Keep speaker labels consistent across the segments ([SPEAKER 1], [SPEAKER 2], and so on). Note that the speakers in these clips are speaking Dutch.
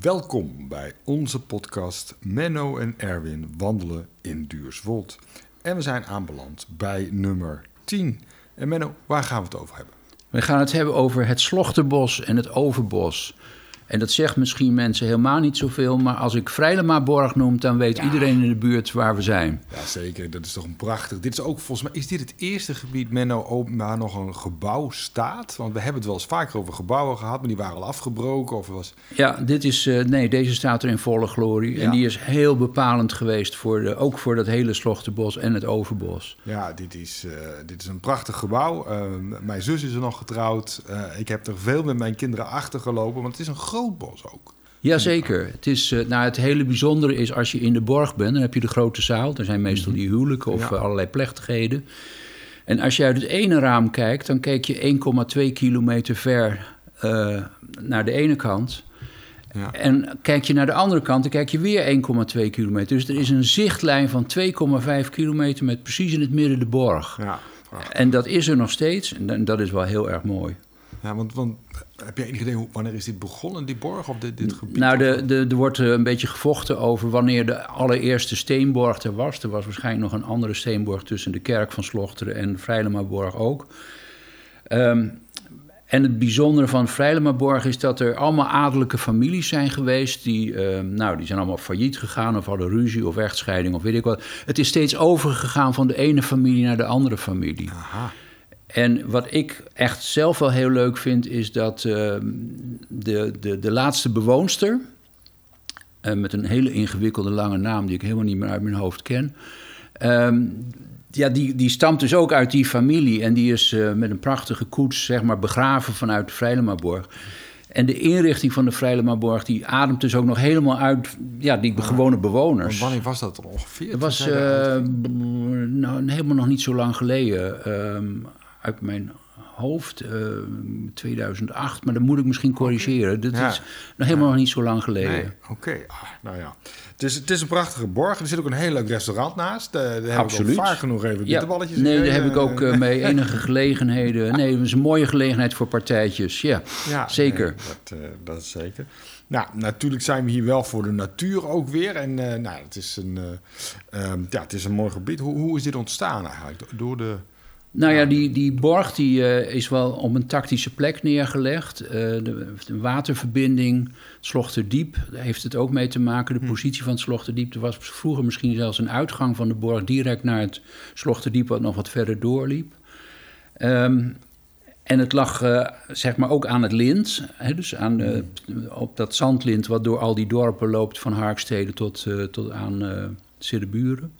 [SPEAKER 1] Welkom bij onze podcast Menno en Erwin wandelen in Duurswold. En we zijn aanbeland bij nummer 10. En Menno, waar gaan we het over hebben?
[SPEAKER 2] We gaan het hebben over het Slochterbos en het Overbos. En dat zegt misschien mensen helemaal niet zoveel, maar als ik Vrijlemaborg noem, dan weet iedereen in de buurt waar we zijn.
[SPEAKER 1] Ja, zeker. Dat is toch een prachtig. Dit is ook volgens mij, is dit het eerste gebied, Menno, waar nog een gebouw staat? Want we hebben het wel eens vaker over gebouwen gehad, maar die waren al afgebroken of was...
[SPEAKER 2] Ja, dit is, uh, nee, deze staat er in volle glorie.
[SPEAKER 1] Ja.
[SPEAKER 2] En die is heel bepalend geweest, voor de, ook voor dat hele Slochterbos en het Overbos.
[SPEAKER 1] Ja, dit is, uh, dit is een prachtig gebouw. Uh, mijn zus is er nog getrouwd. ik heb er veel met mijn kinderen achter gelopen, want het is een groot bos ook.
[SPEAKER 2] Jazeker. Het, is, uh, nou, het hele bijzondere is als je in de borg bent, dan heb je de grote zaal. Er zijn meestal die huwelijken of
[SPEAKER 1] Ja.
[SPEAKER 2] uh, allerlei plechtigheden. En als je uit het ene raam kijkt, dan kijk je 1,2 kilometer ver uh, naar de ene kant.
[SPEAKER 1] Ja.
[SPEAKER 2] En kijk je naar de andere kant, dan kijk je weer 1,2 kilometer. Dus er is een zichtlijn van 2,5 kilometer met precies in het midden de borg.
[SPEAKER 1] Ja.
[SPEAKER 2] En dat is er nog steeds en dat is wel heel erg mooi.
[SPEAKER 1] Ja want, want heb je enig idee wanneer is dit begonnen, die borg of dit, dit gebied?
[SPEAKER 2] Nou, de, de, er wordt eh, een beetje gevochten over wanneer de allereerste steenborg er was. Er was waarschijnlijk nog een andere steenborg tussen de kerk van Slochteren en Vrijlemaborg ook. Ehm, en het bijzondere van Vrijlemaborg is dat er allemaal adellijke families zijn geweest. Die, ehm, nou, die zijn allemaal failliet gegaan of hadden ruzie of echtscheiding of weet ik wat. Het is steeds overgegaan van de ene familie naar de andere familie.
[SPEAKER 1] Aha.
[SPEAKER 2] En wat ik echt zelf wel heel leuk vind, is dat uh, de, de, de laatste bewoonster, uh, met een hele ingewikkelde lange naam die ik helemaal niet meer uit mijn hoofd ken, um, ja, die, die stamt dus ook uit die familie en die is uh, met een prachtige koets zeg maar, begraven vanuit de Vrijlemaborg. En de inrichting van de Vrijlemaborg, die ademt dus ook nog helemaal uit ja, die gewone bewoners.
[SPEAKER 1] Wanneer was dat ongeveer?
[SPEAKER 2] Dat was uh, nou, helemaal nog niet zo lang geleden. Um, uit mijn hoofd, uh, 2008, maar dat moet ik misschien corrigeren. Dat
[SPEAKER 1] Ja.
[SPEAKER 2] is nog helemaal
[SPEAKER 1] Ja.
[SPEAKER 2] nog niet zo lang geleden.
[SPEAKER 1] Nee, oké. Ah, nou ja. Het is, het is een prachtige borg. Er zit ook een heel leuk restaurant naast. Uh, daar heb ik
[SPEAKER 2] Absoluut.
[SPEAKER 1] ook vaak genoeg even bitterballetjes
[SPEAKER 2] Nee, daar heb ik ook uh, mee enige gelegenheden. Nee, het is een mooie gelegenheid voor partijtjes. Ja,
[SPEAKER 1] Ja,
[SPEAKER 2] zeker.
[SPEAKER 1] nee, dat, dat is zeker. Nou, natuurlijk zijn we hier wel voor de natuur ook weer. En nou, het, is een, um, ja, het is een mooi gebied. Hoe, hoe is dit ontstaan eigenlijk? Door de...
[SPEAKER 2] Nou ja, die, die borg die, uh, is wel op een tactische plek neergelegd. Uh, de, de, waterverbinding, Slochterdiep, daar heeft het ook mee te maken. De hm. positie van het Slochterdiep. Er was vroeger misschien zelfs een uitgang van de borg direct naar het Slochterdiep, wat nog wat verder doorliep. Um, en het lag uh, zeg maar ook aan het lint, hè, dus aan de, op dat zandlint wat door al die dorpen loopt, van Harkstede tot, uh, tot aan uh, Siddeburen.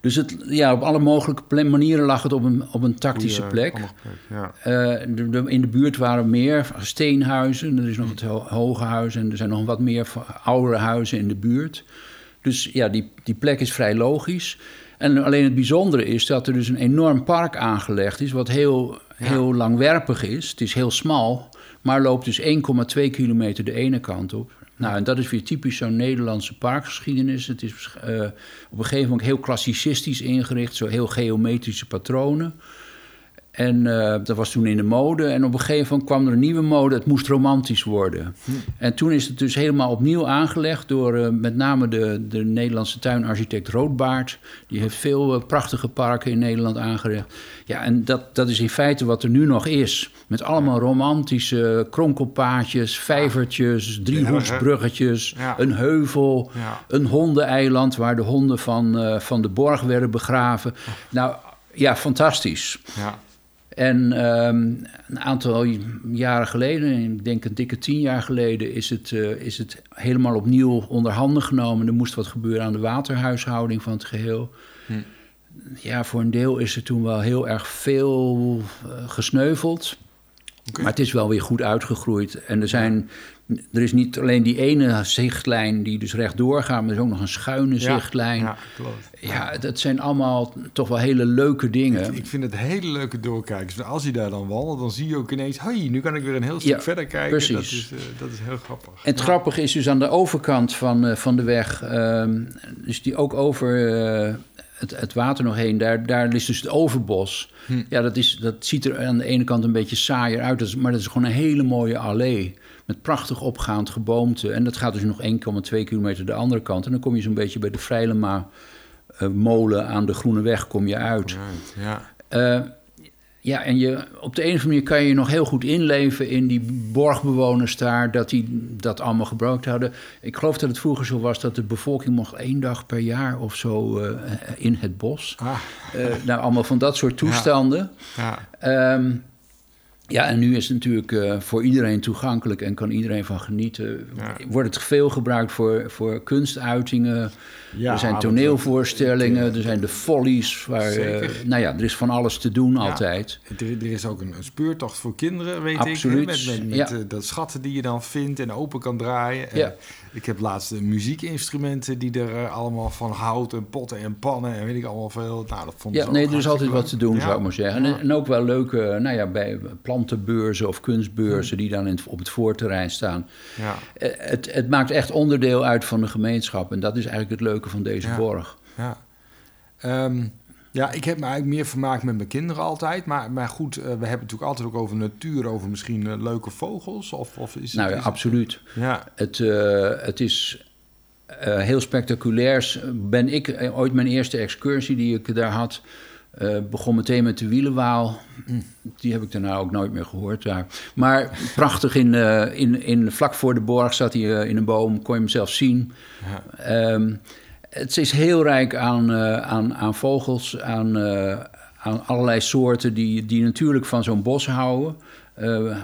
[SPEAKER 2] Dus het, ja, op alle mogelijke manieren lag het op een, op een tactische plek.
[SPEAKER 1] plek ja.
[SPEAKER 2] uh, de, de, in de buurt waren meer steenhuizen. Er is nog het ho hoge huis en er zijn nog wat meer oudere huizen in de buurt. Dus ja, die, die plek is vrij logisch. En alleen het bijzondere is dat er dus een enorm park aangelegd is... wat heel, heel langwerpig is. Het is heel smal, maar loopt dus 1,2 kilometer de ene kant op. Nou, en dat is weer typisch zo'n Nederlandse parkgeschiedenis. Het is uh, op een gegeven moment heel klassicistisch ingericht, zo heel geometrische patronen. En uh, dat was toen in de mode. En op een gegeven moment kwam er een nieuwe mode. Het moest romantisch worden. Hm. En toen is het dus helemaal opnieuw aangelegd door uh, met name de, de Nederlandse tuinarchitect Roodbaard. Die heeft veel uh, prachtige parken in Nederland aangelegd. Ja, en dat, dat is in feite wat er nu nog is. Met allemaal romantische kronkelpaadjes, vijvertjes, driehoeksbruggetjes, ja. een heuvel, ja. een hondeneiland waar de honden van, van de borg werden begraven. Nou, ja, fantastisch.
[SPEAKER 1] Ja.
[SPEAKER 2] En um, een aantal jaren geleden, ik denk een dikke tien jaar geleden, is het, uh, is het helemaal opnieuw onder handen genomen. Er moest wat gebeuren aan de waterhuishouding van het geheel. Hm. Ja, voor een deel is er toen wel heel erg veel uh, gesneuveld. Okay. Maar het is wel weer goed uitgegroeid. En er, zijn, er is niet alleen die ene zichtlijn die dus rechtdoor gaat, maar er is ook nog een schuine
[SPEAKER 1] ja,
[SPEAKER 2] zichtlijn.
[SPEAKER 1] Ja, klopt.
[SPEAKER 2] Ja, dat zijn allemaal toch wel hele leuke dingen.
[SPEAKER 1] Ik, ik vind het hele leuke doorkijkers. Als je daar dan wandelt, dan zie je ook ineens... hey, nu kan ik weer een heel stuk ja, verder kijken.
[SPEAKER 2] Precies.
[SPEAKER 1] Dat is, uh, dat is heel grappig.
[SPEAKER 2] En het grappige is dus aan de overkant van, uh, van de weg... Uh, dus die ook over uh, het, het, water nog heen... daar, daar is dus het overbos. Hm. Ja, dat, is, dat ziet er aan de ene kant een beetje saaier uit... maar dat is gewoon een hele mooie allee met prachtig opgaand geboomte. En dat gaat dus nog 1,2 kilometer de andere kant. En dan kom je zo'n beetje bij de Vrijlema uh, molen aan de Groene Weg kom je uit.
[SPEAKER 1] Ja.
[SPEAKER 2] Uh, ja, en je, op de een of andere manier kan je je nog heel goed inleven in die borgbewoners daar, dat die dat allemaal gebruikt hadden. Ik geloof dat het vroeger zo was dat de bevolking mocht één dag per jaar of zo uh, in het bos. Ah. Uh, nou, allemaal van dat soort toestanden.
[SPEAKER 1] Ja. ja.
[SPEAKER 2] Um, ja, en nu is het natuurlijk uh, voor iedereen toegankelijk en kan iedereen van genieten.
[SPEAKER 1] Ja.
[SPEAKER 2] Wordt het veel gebruikt voor, voor kunstuitingen.
[SPEAKER 1] Ja,
[SPEAKER 2] er zijn
[SPEAKER 1] dat-
[SPEAKER 2] toneelvoorstellingen, er zijn de follies. Waar,
[SPEAKER 1] Zeker.
[SPEAKER 2] eh, nou ja, er is van alles te doen altijd.
[SPEAKER 1] Er, er is ook een, een speurtocht voor kinderen, weet
[SPEAKER 2] Absoluut,
[SPEAKER 1] ik. Met, met, met
[SPEAKER 2] ja.
[SPEAKER 1] eh, de schatten die je dan vindt en open kan draaien. Ik heb laatst de muziekinstrumenten die er eh, allemaal van hout en potten en pannen en weet ik allemaal veel. Nou, dat vond ik
[SPEAKER 2] Ja,
[SPEAKER 1] zo
[SPEAKER 2] nee, er is altijd wat te doen,
[SPEAKER 1] Ja.
[SPEAKER 2] zou ik maar zeggen.
[SPEAKER 1] Ja.
[SPEAKER 2] En, en ook wel leuke, nou ja, bij plantenbeurzen of kunstbeurzen die dan in op het voorterrein staan.
[SPEAKER 1] Ja.
[SPEAKER 2] Eh, Het, het maakt echt onderdeel uit van de gemeenschap. En dat is eigenlijk het leuke van deze
[SPEAKER 1] Ja.
[SPEAKER 2] borg.
[SPEAKER 1] Ja. Ehm, ja, ik heb me eigenlijk meer vermaakt met mijn kinderen altijd. Maar, maar goed, eh, we hebben het natuurlijk altijd ook over natuur, over misschien eh, leuke vogels. Of, of is
[SPEAKER 2] Nou
[SPEAKER 1] het,
[SPEAKER 2] ja,
[SPEAKER 1] is-
[SPEAKER 2] absoluut.
[SPEAKER 1] Ja,
[SPEAKER 2] Het, eh, het is heel spectaculair. Ben ik ooit mijn eerste excursie die ik daar had, begon meteen met de Wielenwaal. Die heb ik daarna ook nooit meer gehoord daar. Maar prachtig in, in, in vlak voor de borg zat hij in een boom, kon je hem zelf zien.
[SPEAKER 1] ja.
[SPEAKER 2] Ehm, het is heel rijk aan, eh, aan, aan vogels, aan, eh, aan allerlei soorten die, die natuurlijk van zo'n bos houden. Eh,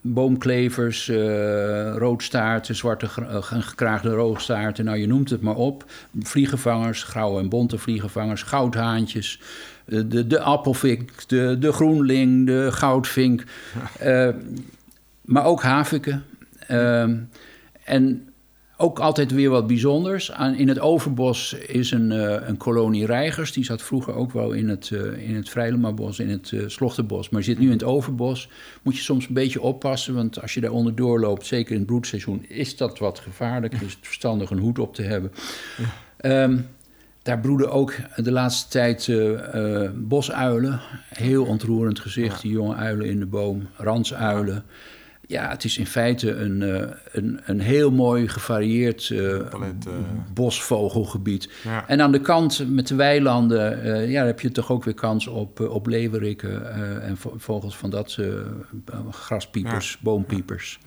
[SPEAKER 2] boomklevers, eh, roodstaarten, zwarte gekraagde roodstaarten, nou je noemt het maar op. Vliegenvangers, grauwe en bonte vliegenvangers, goudhaantjes, de, de appelvink, de, de groenling, de goudvink. Maar ook haviken. Ehm, en ook altijd weer wat bijzonders. Aan, in het Overbos is een, eh, een kolonie reigers. Die zat vroeger ook wel in het, eh in het Vrijlemabos, in het eh Slochterbos. Maar zit nu in het Overbos. Moet je soms een beetje oppassen. Want als je daar onderdoor loopt, zeker in het broedseizoen... is dat wat gevaarlijk. Is het verstandig een hoed op te hebben. Ehm, daar broeden ook de laatste tijd bosuilen. Heel ontroerend gezicht,
[SPEAKER 1] Ja.
[SPEAKER 2] die jonge uilen in de boom. Ransuilen. Ja, het is in feite een, eh, een, een heel mooi gevarieerd eh,
[SPEAKER 1] Palet, eh.
[SPEAKER 2] bosvogelgebied.
[SPEAKER 1] Ja.
[SPEAKER 2] En aan de kant met de weilanden, ja, heb je toch ook weer kans op, op leeuweriken eh, en vo- vogels van dat graspiepers, boompiepers.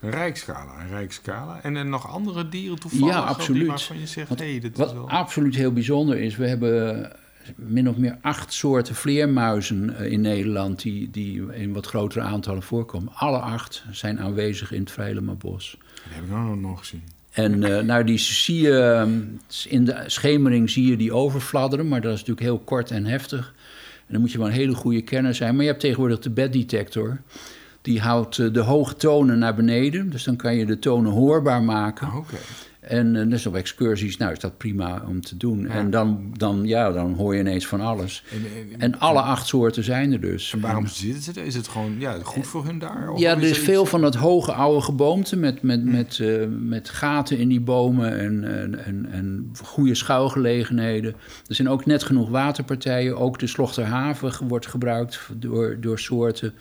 [SPEAKER 1] Een rijkskala, een rijkskala. En, en nog andere dieren toevallig?
[SPEAKER 2] Ja, absoluut.
[SPEAKER 1] Waarvan je zegt,
[SPEAKER 2] Want
[SPEAKER 1] hé, hey, dit is
[SPEAKER 2] Wat
[SPEAKER 1] wel...
[SPEAKER 2] absoluut heel bijzonder is, we hebben min of meer acht soorten vleermuizen eh, in Nederland die, die in wat grotere aantallen voorkomen. Alle acht zijn aanwezig in het Vrijlemabos.
[SPEAKER 1] Dat heb ik nog nog gezien.
[SPEAKER 2] En eh, nou, die zie je ehm, in de schemering zie je die overfladderen, maar dat is natuurlijk heel kort en heftig. En dan moet je wel een hele goede kenner zijn. Maar je hebt tegenwoordig de beddetector. Die houdt eh, de hoge tonen naar beneden. Dus dan kan je de tonen hoorbaar maken.
[SPEAKER 1] Ah.
[SPEAKER 2] En dus op excursies, nou is dat prima om te doen. En dan, dan, ja, dan hoor je ineens van alles.
[SPEAKER 1] En, en,
[SPEAKER 2] En alle acht soorten zijn er dus.
[SPEAKER 1] en waarom zitten ze er? Is het gewoon ja, goed voor hun daar? Of
[SPEAKER 2] Ja, er is veel van dat hoge oude geboomte met, met, met, eh, met gaten in die bomen en, en, en, en goede schuilgelegenheden. Er zijn ook net genoeg waterpartijen. Ook de Slochterhaven wordt gebruikt door, door soorten.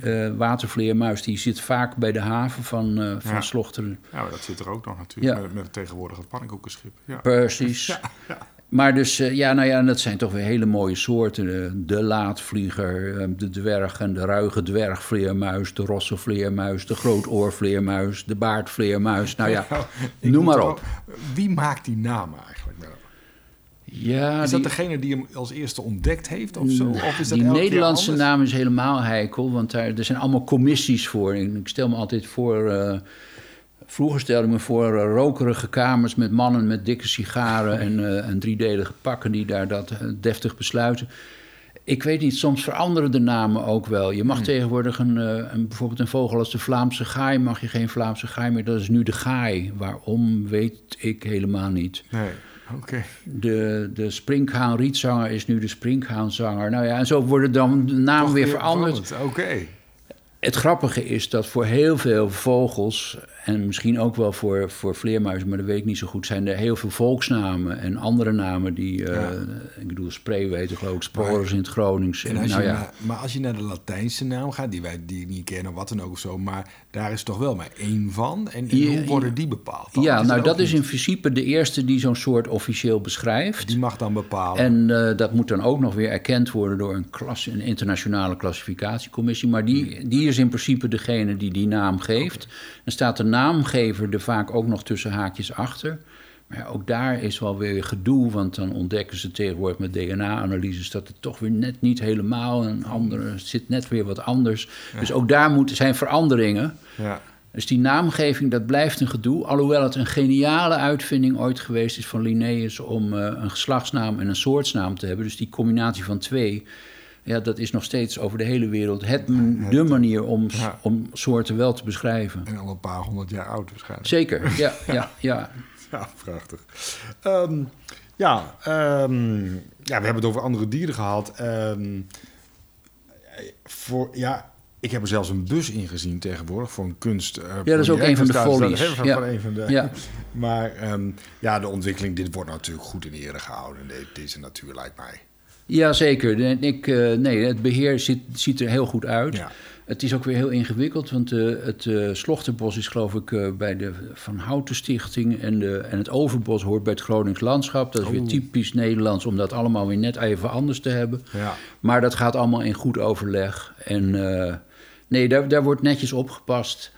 [SPEAKER 2] Eh, watervleermuis die zit vaak bij de haven van, van
[SPEAKER 1] Ja.
[SPEAKER 2] Slochteren.
[SPEAKER 1] Ja, maar dat zit er ook nog natuurlijk.
[SPEAKER 2] Ja.
[SPEAKER 1] Met, met tegenwoordig het pannenkoekenschip. Ja.
[SPEAKER 2] Precies. Maar dus, eh, ja, nou ja, dat zijn toch weer hele mooie soorten. De laatvlieger, eh, de dwerg en de ruige dwergvleermuis, de rosse vleermuis, de grootoorvleermuis, de baardvleermuis. Nou ja,
[SPEAKER 1] Ik
[SPEAKER 2] noem maar op.
[SPEAKER 1] wel- Wie maakt die namen eigenlijk? Menno?
[SPEAKER 2] Ja,
[SPEAKER 1] Is dat
[SPEAKER 2] die,
[SPEAKER 1] degene die hem als eerste ontdekt heeft of zo? Of is dat
[SPEAKER 2] die Nederlandse naam is helemaal heikel, want daar, er zijn allemaal commissies voor. En ik stel me altijd voor... eh, Vroeger stelde ik me voor eh, rokerige kamers met mannen met dikke sigaren en, eh, en driedelige pakken die daar dat eh, deftig besluiten. Ik weet niet, soms veranderen de namen ook wel. Je mag
[SPEAKER 1] Hmm.
[SPEAKER 2] tegenwoordig een, een, bijvoorbeeld een vogel als de Vlaamse gaai, mag je geen Vlaamse gaai meer. Dat is nu de gaai. Waarom, weet ik helemaal niet.
[SPEAKER 1] Nee, oké.
[SPEAKER 2] De, de springhaan-rietzanger is nu de springhaanzanger. Nou ja, en zo worden dan de namen
[SPEAKER 1] Toch
[SPEAKER 2] weer veranderd.
[SPEAKER 1] veranderd, Oké.
[SPEAKER 2] Het grappige is dat voor heel veel vogels en misschien ook wel voor, voor vleermuizen, maar dat weet ik niet zo goed, zijn er heel veel volksnamen en andere namen die, uh, ja. ik bedoel, spreeuweten geloof ik, sporers in het Gronings.
[SPEAKER 1] En
[SPEAKER 2] nou, ja.
[SPEAKER 1] naar, maar als je naar de Latijnse naam gaat, die wij die niet kennen, wat dan ook of zo, maar daar is toch wel maar één van. En, en
[SPEAKER 2] Ja,
[SPEAKER 1] hoe worden die bepaald? dan?
[SPEAKER 2] ja, nou dat is in principe de eerste die zo'n soort officieel beschrijft.
[SPEAKER 1] Die mag dan bepalen.
[SPEAKER 2] En eh, dat moet dan ook nog weer erkend worden door een, klas, een internationale klassificatiecommissie. Maar die, die is in principe degene die die naam geeft. Dan staat de naamgever er vaak ook nog tussen haakjes achter. Maar ook daar is wel weer gedoe, want dan ontdekken ze tegenwoordig met DNA-analyses dat het toch weer net niet helemaal een andere, zit net weer wat anders. Dus ook daar moeten zijn veranderingen.
[SPEAKER 1] ja.
[SPEAKER 2] Dus die naamgeving, dat blijft een gedoe. Alhoewel het een geniale uitvinding ooit geweest is van Linnaeus om eh, een geslachtsnaam en een soortsnaam te hebben. Dus die combinatie van twee, ja, dat is nog steeds over de hele wereld het, de manier om,
[SPEAKER 1] Ja.
[SPEAKER 2] om soorten wel te beschrijven.
[SPEAKER 1] En al een paar honderd jaar oud waarschijnlijk.
[SPEAKER 2] Zeker, ja, ja, ja.
[SPEAKER 1] Ja, prachtig. Ehm, ja, ehm, ja, we hebben het over andere dieren gehad. Ehm, voor, ja, ik heb er zelfs een bus in gezien tegenwoordig voor een kunst. eh,
[SPEAKER 2] dat is ook een van de folies.
[SPEAKER 1] Van,
[SPEAKER 2] Ja.
[SPEAKER 1] van een van de,
[SPEAKER 2] Ja.
[SPEAKER 1] Maar ja, de ontwikkeling, dit wordt natuurlijk goed in ere gehouden. de- Deze natuur lijkt mij.
[SPEAKER 2] Ja, zeker. En Ik, eh, nee, het beheer ziet, ziet er heel goed uit.
[SPEAKER 1] Ja.
[SPEAKER 2] Het is ook weer heel ingewikkeld, want eh, het eh Slochterbos is geloof ik bij de Van Houten Stichting... En, de, en het Overbos hoort bij het Gronings Landschap. Dat is weer
[SPEAKER 1] Oeh.
[SPEAKER 2] typisch Nederlands om dat allemaal weer net even anders te hebben.
[SPEAKER 1] Ja.
[SPEAKER 2] Maar dat gaat allemaal in goed overleg. En nee, daar, daar wordt netjes opgepast.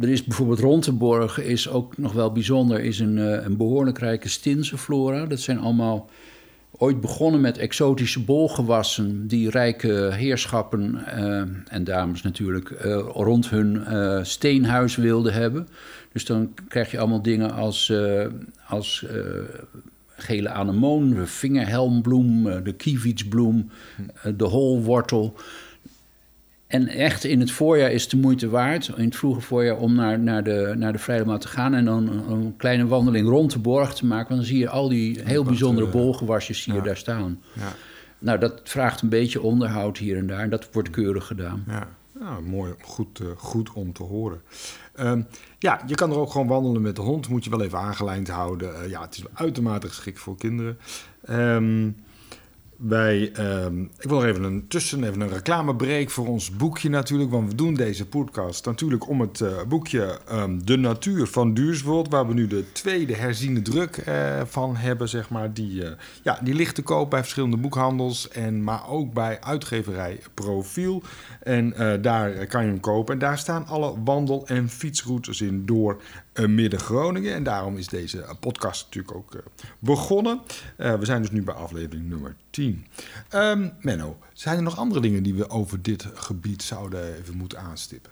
[SPEAKER 2] Er is bijvoorbeeld Rontenborg, is ook nog wel bijzonder, is een, een behoorlijk rijke stinse flora. Dat zijn allemaal ooit begonnen met exotische bolgewassen die rijke heerschappen eh, en dames natuurlijk eh, rond hun eh, steenhuis wilden hebben. Dus dan krijg je allemaal dingen als, als gele anemoon, de vingerhelmbloem, de kievitsbloem, eh, de holwortel. En echt in het voorjaar is het de moeite waard, in het vroege voorjaar, om naar, naar de, naar de te gaan en dan een, een kleine wandeling rond de borg te maken. Want dan zie je al die heel bijzondere
[SPEAKER 1] eh,
[SPEAKER 2] bolgewasjes je
[SPEAKER 1] ja.
[SPEAKER 2] daar staan.
[SPEAKER 1] Ja.
[SPEAKER 2] Nou, dat vraagt een beetje onderhoud hier en daar. En dat wordt keurig gedaan.
[SPEAKER 1] Ja, nou, mooi, goed, eh, goed om te horen. Ehm, ja, je kan er ook gewoon wandelen met de hond. Moet je wel even aangelijnd houden. Eh, ja, het is uitermate geschikt voor kinderen. Ehm, wij, ehm, ik wil nog even een tussen, even een reclamebreak voor ons boekje natuurlijk. Want we doen deze podcast natuurlijk om het eh, boekje ehm, De Natuur van Duurswold. Waar we nu de tweede herziene druk eh, van hebben, zeg maar. Die, eh, ja, die ligt te koop bij verschillende boekhandels. En, maar ook bij uitgeverij Profiel. En daar kan je hem kopen. En daar staan alle wandel- en fietsroutes in door Midden-Groningen. En daarom is deze eh, podcast natuurlijk ook eh, begonnen. Eh, we zijn dus nu bij aflevering nummer 10. Ehm, Menno, zijn er nog andere dingen die we over dit gebied zouden even moeten aanstippen?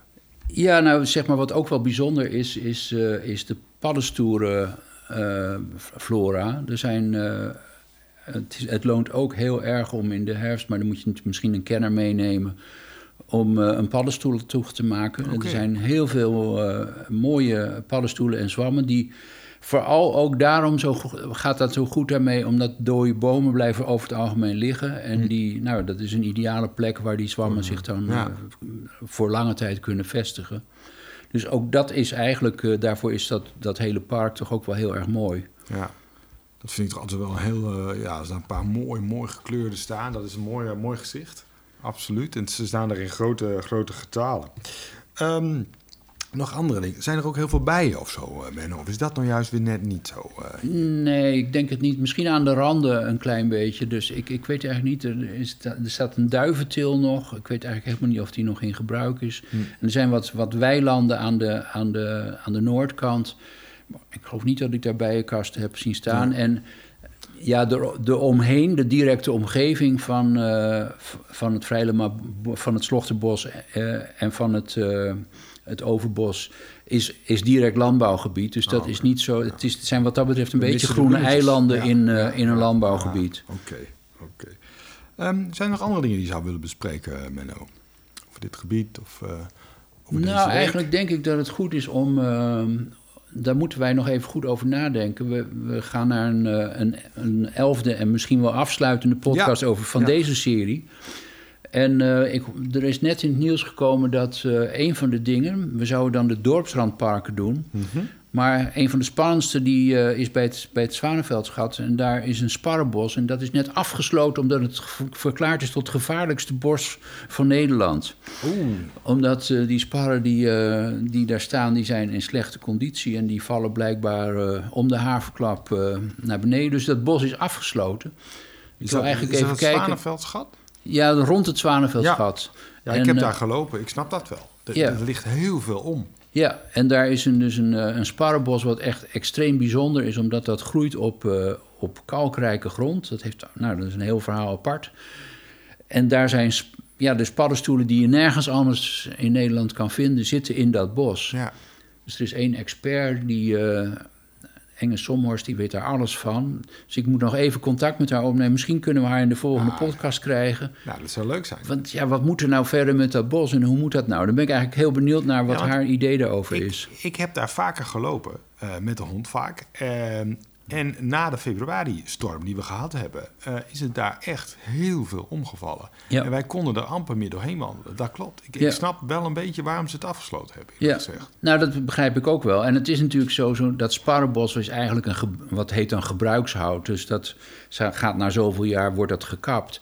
[SPEAKER 2] Ja, nou zeg maar wat ook wel bijzonder is, is, eh, is de paddenstoeren eh, flora. Er zijn, eh, het, het loont ook heel erg om in de herfst, maar dan moet je misschien een kenner meenemen om eh, een paddenstoel toe te maken. Er zijn heel veel eh, mooie paddenstoelen en zwammen die vooral ook daarom zo, gaat dat zo goed daarmee, omdat dode bomen blijven over het algemeen liggen. En die, nou, dat is een ideale plek waar die zwammen zich dan
[SPEAKER 1] Ja.
[SPEAKER 2] eh, voor lange tijd kunnen vestigen. Dus ook dat is eigenlijk, daarvoor is dat, dat hele park toch ook wel heel erg mooi.
[SPEAKER 1] Ja, dat vind ik toch altijd wel heel... ja, er staan een paar mooi, mooi gekleurde staan. Dat is een mooi, mooi gezicht. Absoluut. En ze staan er in grote, grote getalen. Ehm, nog andere dingen. Zijn er ook heel veel bijen of zo, eh, Menno? Of is dat nou juist weer net niet zo? eh?
[SPEAKER 2] Nee, ik denk het niet. Misschien aan de randen een klein beetje. Dus ik, ik weet eigenlijk niet. Er, is, er staat een duiventil nog. Ik weet eigenlijk helemaal niet of die nog in gebruik is. En er zijn wat, wat weilanden aan de, aan, de, aan de noordkant. Ik geloof niet dat ik daar bijenkasten heb zien staan. En ja, de, de omheen, de directe omgeving van, v- van het Vrijlema, van het Slochterbos eh, en van het, eh, het Overbos is, is direct landbouwgebied. Dus dat
[SPEAKER 1] Oh,
[SPEAKER 2] is niet zo. Het, is, het zijn wat dat betreft een
[SPEAKER 1] We
[SPEAKER 2] beetje groene eilanden
[SPEAKER 1] Ja,
[SPEAKER 2] in,
[SPEAKER 1] ja,
[SPEAKER 2] in een landbouwgebied.
[SPEAKER 1] Ah, Oké, oké. Ehm, zijn er nog andere dingen die je zou willen bespreken, Menno? Over dit gebied of
[SPEAKER 2] Nou, eigenlijk denk ik dat het goed is om. ehm, daar moeten wij nog even goed over nadenken. We, we gaan naar een, eh, een, een elfde en misschien wel afsluitende podcast
[SPEAKER 1] Ja,
[SPEAKER 2] over van
[SPEAKER 1] ja.
[SPEAKER 2] deze serie. En eh, ik, er is net in het nieuws gekomen dat eh, een van de dingen... we zouden dan de dorpsrandparken doen...
[SPEAKER 1] Mhm.
[SPEAKER 2] Maar een van de spannendste die, eh, is bij het, bij het Zwanenveldschat. En daar is een sparrenbos. En dat is net afgesloten omdat het verklaard is tot het gevaarlijkste bos van Nederland.
[SPEAKER 1] Oeh.
[SPEAKER 2] Omdat eh, die sparren die, eh, die daar staan, die zijn in slechte conditie. En die vallen blijkbaar om de haverklap eh, naar beneden. Dus dat bos is afgesloten. Ik
[SPEAKER 1] Is
[SPEAKER 2] wil
[SPEAKER 1] dat,
[SPEAKER 2] eigenlijk
[SPEAKER 1] is
[SPEAKER 2] even
[SPEAKER 1] dat het
[SPEAKER 2] kijken.
[SPEAKER 1] Zwanenveldschat?
[SPEAKER 2] Ja, rond het Zwanenveldschat.
[SPEAKER 1] Ja,
[SPEAKER 2] En,
[SPEAKER 1] ik heb daar gelopen. Ik snap dat wel. Er,
[SPEAKER 2] Ja.
[SPEAKER 1] er ligt heel veel om.
[SPEAKER 2] Ja, en daar is een, dus een, eh, een sparrenbos wat echt extreem bijzonder is, omdat dat groeit op, eh, op kalkrijke grond. Dat, heeft, nou, dat is een heel verhaal apart. En daar zijn ja, de sparrenstoelen die je nergens anders in Nederland kan vinden, zitten in dat bos.
[SPEAKER 1] Ja.
[SPEAKER 2] Dus er is één expert, die eh Enge Somhorst, die weet daar alles van. Dus ik moet nog even contact met haar opnemen. Misschien kunnen we haar in de volgende
[SPEAKER 1] Ah.
[SPEAKER 2] podcast krijgen.
[SPEAKER 1] Nou, dat zou leuk zijn.
[SPEAKER 2] Want ja, wat moet er nou verder met dat bos en hoe moet dat nou? Dan ben ik eigenlijk heel benieuwd naar wat
[SPEAKER 1] Ja,
[SPEAKER 2] haar idee daarover
[SPEAKER 1] Ik,
[SPEAKER 2] is.
[SPEAKER 1] ik heb daar vaker gelopen, eh, met de hond vaak. Ehm, en na de februari-storm die we gehad hebben, eh, is het daar echt heel veel omgevallen.
[SPEAKER 2] Ja.
[SPEAKER 1] En wij konden er amper meer doorheen wandelen. Dat klopt. Ik,
[SPEAKER 2] Ja.
[SPEAKER 1] ik snap wel een beetje waarom ze het afgesloten hebben,
[SPEAKER 2] Ja,
[SPEAKER 1] gezegd.
[SPEAKER 2] nou dat begrijp ik ook wel. En het is natuurlijk zo, zo dat sparrenbos is eigenlijk een, wat heet dan gebruikshout. Dus dat gaat na zoveel jaar, wordt dat gekapt.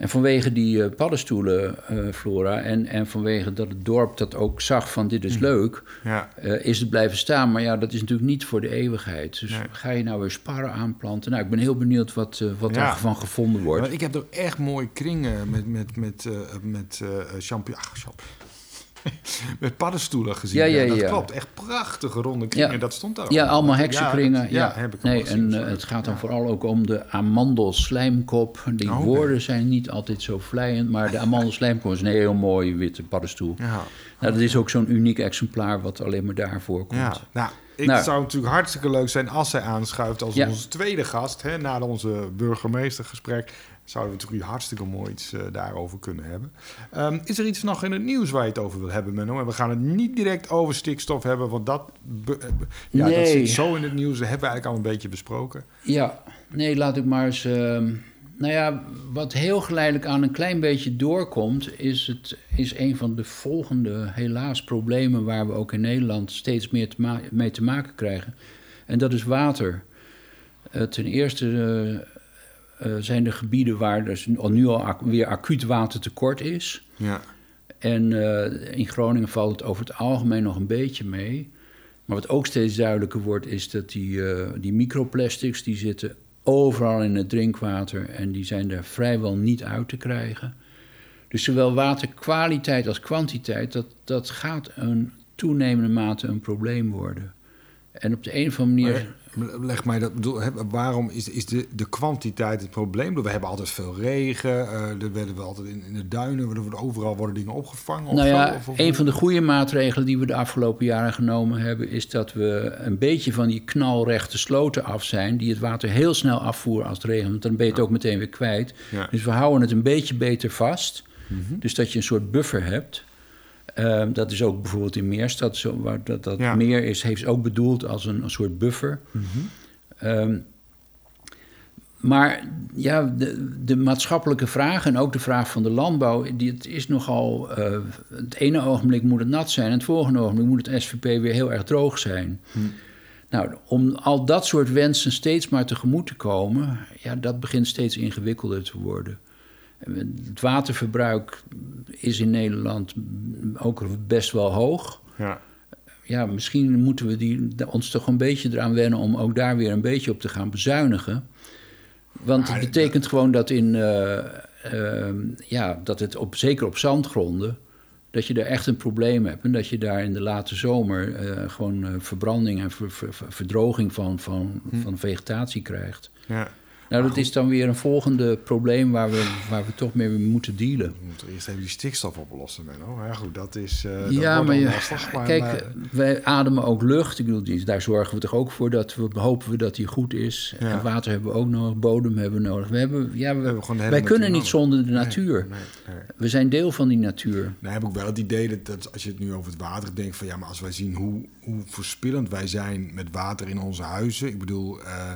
[SPEAKER 2] En vanwege die eh, paddenstoelenflora en, en vanwege dat het dorp dat ook zag van dit is leuk,
[SPEAKER 1] Ja.
[SPEAKER 2] eh, is het blijven staan. Maar ja, dat is natuurlijk niet voor de eeuwigheid. Dus
[SPEAKER 1] Nee.
[SPEAKER 2] ga je nou weer sparren aanplanten? Nou, ik ben heel benieuwd wat, eh, wat
[SPEAKER 1] Ja.
[SPEAKER 2] daarvan gevonden wordt.
[SPEAKER 1] Maar ik heb er echt mooie kringen met, met, met, eh met eh champignon... ach, champ- met paddenstoelen gezien.
[SPEAKER 2] Ja, ja,
[SPEAKER 1] dat
[SPEAKER 2] ja.
[SPEAKER 1] klopt. Echt prachtige ronde kringen.
[SPEAKER 2] Ja.
[SPEAKER 1] Dat stond daar.
[SPEAKER 2] Ja, allemaal
[SPEAKER 1] Ja,
[SPEAKER 2] heksenkringen.
[SPEAKER 1] dat-
[SPEAKER 2] Ja,
[SPEAKER 1] heb ik
[SPEAKER 2] nee,
[SPEAKER 1] gezien.
[SPEAKER 2] en eh, het gaat dan vooral ook om de amandelslijmkop. Die
[SPEAKER 1] Oh,
[SPEAKER 2] woorden zijn niet altijd zo vlijend, maar de amandelslijmkop is een heel mooie witte paddenstoel.
[SPEAKER 1] Ja.
[SPEAKER 2] Nou, dat is ook zo'n uniek exemplaar wat alleen maar daar voorkomt.
[SPEAKER 1] Ja, nou, ik
[SPEAKER 2] Nou.
[SPEAKER 1] zou natuurlijk hartstikke leuk zijn als zij aanschuift als
[SPEAKER 2] Ja.
[SPEAKER 1] onze tweede gast. Hè, na onze burgemeestergesprek zouden we natuurlijk hartstikke mooi iets eh, daarover kunnen hebben. Ehm, is er iets nog in het nieuws waar je het over wil hebben, Menno? En we gaan het niet direct over stikstof hebben, want dat, eh, ja, dat zit zo in het nieuws. Dat hebben we eigenlijk al een beetje besproken.
[SPEAKER 2] Ja, nee, laat ik maar eens. ehm, nou ja, wat heel geleidelijk aan een klein beetje doorkomt, is, het, is een van de volgende, helaas, problemen waar we ook in Nederland steeds meer te mee te maken krijgen. En dat is water. Eh, ten eerste eh, eh, zijn er gebieden waar dus nu al ac- weer acuut watertekort is.
[SPEAKER 1] Ja,
[SPEAKER 2] En in Groningen valt het over het algemeen nog een beetje mee. Maar wat ook steeds duidelijker wordt, is dat die, die microplastics... die zitten overal in het drinkwater en die zijn er vrijwel niet uit te krijgen. Dus zowel waterkwaliteit als kwantiteit, dat, dat gaat een toenemende mate een probleem worden. En op de een of andere manier...
[SPEAKER 1] Leg mij dat. bedoel, waarom is, is de, de kwantiteit het probleem? We hebben altijd veel regen. eh er werden we altijd in, in de duinen. er worden overal worden dingen opgevangen. of
[SPEAKER 2] Nou ja,
[SPEAKER 1] of- of-
[SPEAKER 2] een van de goede maatregelen die we de afgelopen jaren genomen hebben, is dat we een beetje van die knalrechte sloten af zijn, die het water heel snel afvoeren als het regent, want dan ben je het ook meteen weer kwijt.
[SPEAKER 1] Ja.
[SPEAKER 2] Dus we houden het een beetje beter vast,
[SPEAKER 1] Mhm.
[SPEAKER 2] dus dat je een soort buffer hebt. Ehm, dat is ook bijvoorbeeld in Meerstad, zo, waar dat, dat
[SPEAKER 1] Ja.
[SPEAKER 2] meer is, heeft ook bedoeld als een, een soort buffer. Ehm, maar ja, de, de maatschappelijke vraag en ook de vraag van de landbouw, die, het is nogal. eh, het ene ogenblik moet het nat zijn en het volgende ogenblik moet het SVP weer heel erg droog zijn. Nou, om al dat soort wensen steeds maar tegemoet te komen, ja, dat begint steeds ingewikkelder te worden. Het waterverbruik is in Nederland ook best wel hoog
[SPEAKER 1] Ja.
[SPEAKER 2] ja, misschien moeten we die, ons toch een beetje eraan wennen om ook daar weer een beetje op te gaan bezuinigen. Want het betekent gewoon dat in, eh, ehm, ja, dat het op, zeker op zandgronden, dat je daar echt een probleem hebt. En dat je daar in de late zomer eh, gewoon eh, verbranding en ver- ver- ver- verdroging van, van, van vegetatie krijgt.
[SPEAKER 1] ja.
[SPEAKER 2] Nou, dat is dan weer een volgende probleem waar we, waar we toch mee moeten dealen.
[SPEAKER 1] We moeten eerst even die stikstof oplossen, Menno. Ja, goed, dat is. eh dat
[SPEAKER 2] ja,
[SPEAKER 1] wordt
[SPEAKER 2] maar
[SPEAKER 1] lastig. Maar,
[SPEAKER 2] kijk,
[SPEAKER 1] maar-
[SPEAKER 2] wij ademen ook lucht. Ik bedoel, daar zorgen we toch ook voor dat we hopen we dat die goed is.
[SPEAKER 1] Ja.
[SPEAKER 2] En water hebben we ook nodig, bodem hebben we nodig. We hebben, ja, we,
[SPEAKER 1] hebben gewoon de hele
[SPEAKER 2] wij kunnen niet
[SPEAKER 1] nodig.
[SPEAKER 2] zonder de natuur.
[SPEAKER 1] nee, nee.
[SPEAKER 2] We zijn deel van die natuur.
[SPEAKER 1] Nou heb ik wel het idee dat, dat als je het nu over het water denkt... van ja, maar als wij zien hoe, hoe verspillend wij zijn met water in onze huizen... ik bedoel, eh,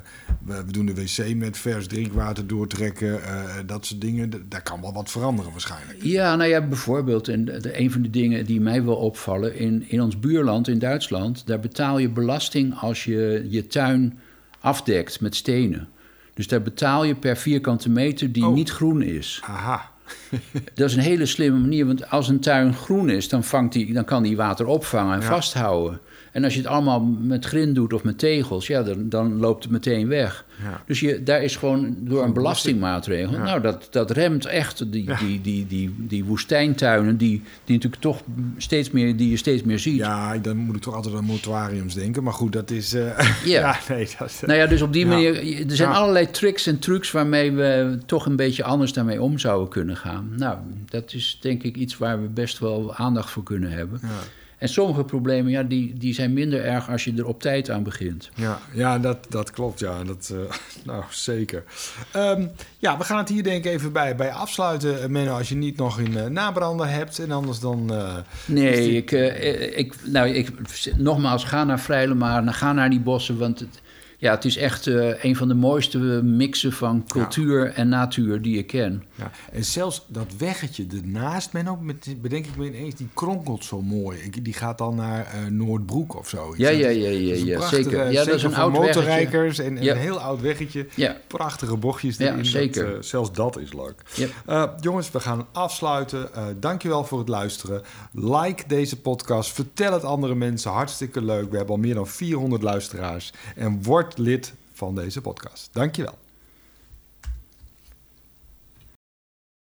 [SPEAKER 1] we, we doen de wc met vers drinkwater doortrekken, dat soort dingen. Daar kan wel wat veranderen waarschijnlijk.
[SPEAKER 2] Ja, nou ja, bijvoorbeeld, en de, een van de dingen die mij wel opvallen, in, in ons buurland in Duitsland, daar betaal je belasting als je je tuin afdekt met stenen. Dus daar betaal je per vierkante meter die oh. niet groen is.
[SPEAKER 1] Aha.
[SPEAKER 2] dat is een hele slimme manier, want als een tuin groen is, dan, vangt die, dan kan die water opvangen en vasthouden. En als je het allemaal met grind doet of met tegels, ja, dan, dan loopt het meteen weg. Dus je, daar is gewoon door een belastingmaatregel. Nou, dat, dat remt echt die, die, die, die, die woestijntuinen, die, die natuurlijk toch steeds meer, die je steeds meer ziet.
[SPEAKER 1] Ja, dan moet ik toch altijd aan mortuariums denken. Maar goed, dat is. Uh, ja. nee, dat,
[SPEAKER 2] nou ja, dus op die manier. Er zijn allerlei tricks en trucs waarmee we toch een beetje anders daarmee om zouden kunnen gaan. Nou, dat is denk ik iets waar we best wel aandacht voor kunnen hebben. Ja. En sommige problemen, ja, die, die zijn minder erg als je er op tijd aan begint.
[SPEAKER 1] Ja, ja dat, dat klopt, ja. Dat, uh, nou, zeker. Um, ja, we gaan het hier denk ik even bij, bij afsluiten. Eh, Menno, als je niet nog een uh, nabrander hebt. En anders dan... Uh,
[SPEAKER 2] nee, ik, ik, nou, ik, nogmaals, ga naar Vrijlemaar, ga naar die bossen. Want het, ja, het is echt uh, een van de mooiste mixen van cultuur en natuur die ik ken.
[SPEAKER 1] Ja. En zelfs dat weggetje ernaast, men ook, met, bedenk ik me ineens, die kronkelt zo mooi. Ik, die gaat dan naar uh, Noordbroek of zo.
[SPEAKER 2] Ja, ja, ja, ja, ja, zeker. Ja, dat is een oud
[SPEAKER 1] motorrijkers en, en, een heel oud weggetje. Ja. Prachtige bochtjes erin. Ja, zeker. Dat, uh, zelfs dat is leuk. Ja. jongens, we gaan afsluiten. dankjewel voor het luisteren. Like deze podcast. Vertel het andere mensen. Hartstikke leuk. We hebben al meer dan 400 luisteraars. En word lid van deze podcast. Dankjewel.